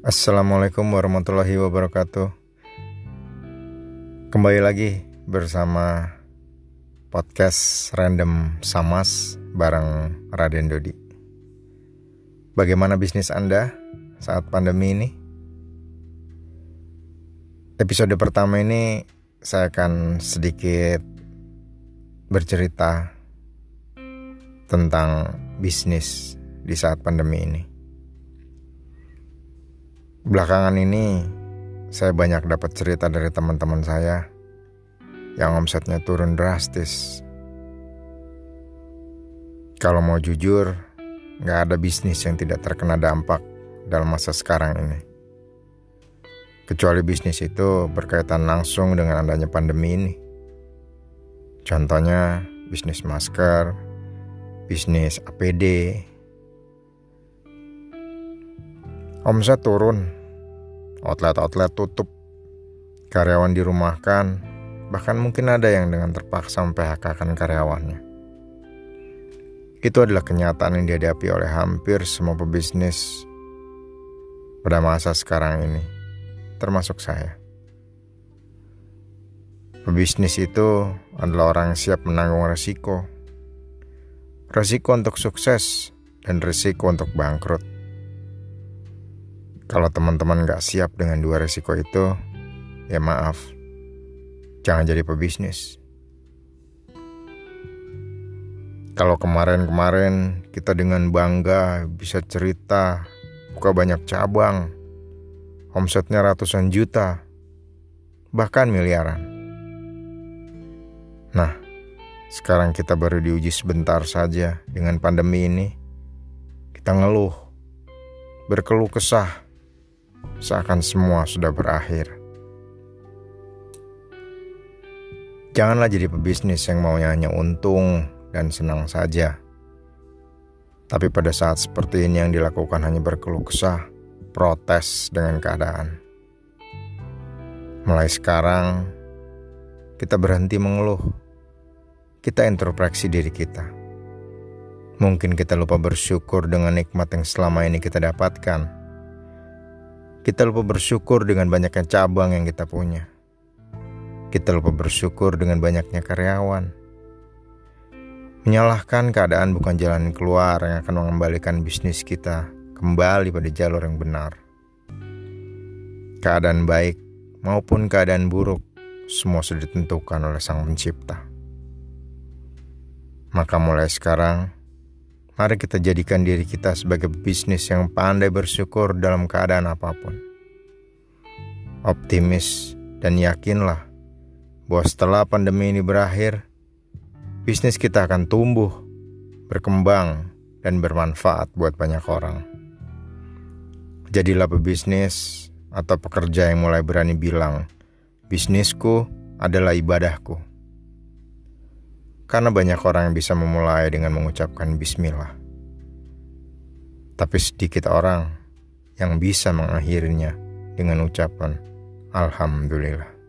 Assalamualaikum warahmatullahi wabarakatuh. Kembali lagi bersama podcast Random Samas bareng Raden Dodi. Bagaimana bisnis Anda saat pandemi ini? Episode pertama ini saya akan sedikit bercerita tentang bisnis di saat pandemi ini. Belakangan ini saya banyak dapat cerita dari teman-teman saya yang omsetnya turun drastis. Kalau mau jujur, nggak ada bisnis yang tidak terkena dampak dalam masa sekarang ini. Kecuali bisnis itu berkaitan langsung dengan adanya pandemi ini. Contohnya bisnis masker, bisnis APD. Omset turun outlet-outlet tutup, karyawan dirumahkan, bahkan mungkin ada yang dengan terpaksa memphk karyawannya. Itu adalah kenyataan yang dihadapi oleh hampir semua pebisnis pada masa sekarang ini, termasuk saya. Pebisnis itu adalah orang siap menanggung resiko. Resiko untuk sukses dan resiko untuk bangkrut. Kalau teman-teman gak siap dengan dua resiko itu, ya maaf, jangan jadi pebisnis. Kalau kemarin-kemarin kita dengan bangga bisa cerita, buka banyak cabang, omsetnya ratusan juta, bahkan miliaran. Nah, sekarang kita baru diuji sebentar saja dengan pandemi ini. Kita ngeluh, berkeluh kesah, seakan semua sudah berakhir. Janganlah jadi pebisnis yang maunya hanya untung dan senang saja. Tapi pada saat seperti ini yang dilakukan hanya berkeluh kesah, protes dengan keadaan. Mulai sekarang, kita berhenti mengeluh. Kita introspeksi diri kita. Mungkin kita lupa bersyukur dengan nikmat yang selama ini kita dapatkan kita lupa bersyukur dengan banyaknya cabang yang kita punya. Kita lupa bersyukur dengan banyaknya karyawan. Menyalahkan keadaan bukan jalan keluar yang akan mengembalikan bisnis kita kembali pada jalur yang benar. Keadaan baik maupun keadaan buruk semua sudah ditentukan oleh Sang Pencipta. Maka mulai sekarang, Mari kita jadikan diri kita sebagai bisnis yang pandai bersyukur dalam keadaan apa pun. Optimis dan yakinlah bahwa setelah pandemi ini berakhir, bisnis kita akan tumbuh, berkembang, dan bermanfaat buat banyak orang. Jadilah pebisnis atau pekerja yang mulai berani bilang, bisnisku adalah ibadahku. Karena banyak orang yang bisa memulai dengan mengucapkan bismillah. Tapi sedikit orang yang bisa mengakhirinya dengan ucapan alhamdulillah.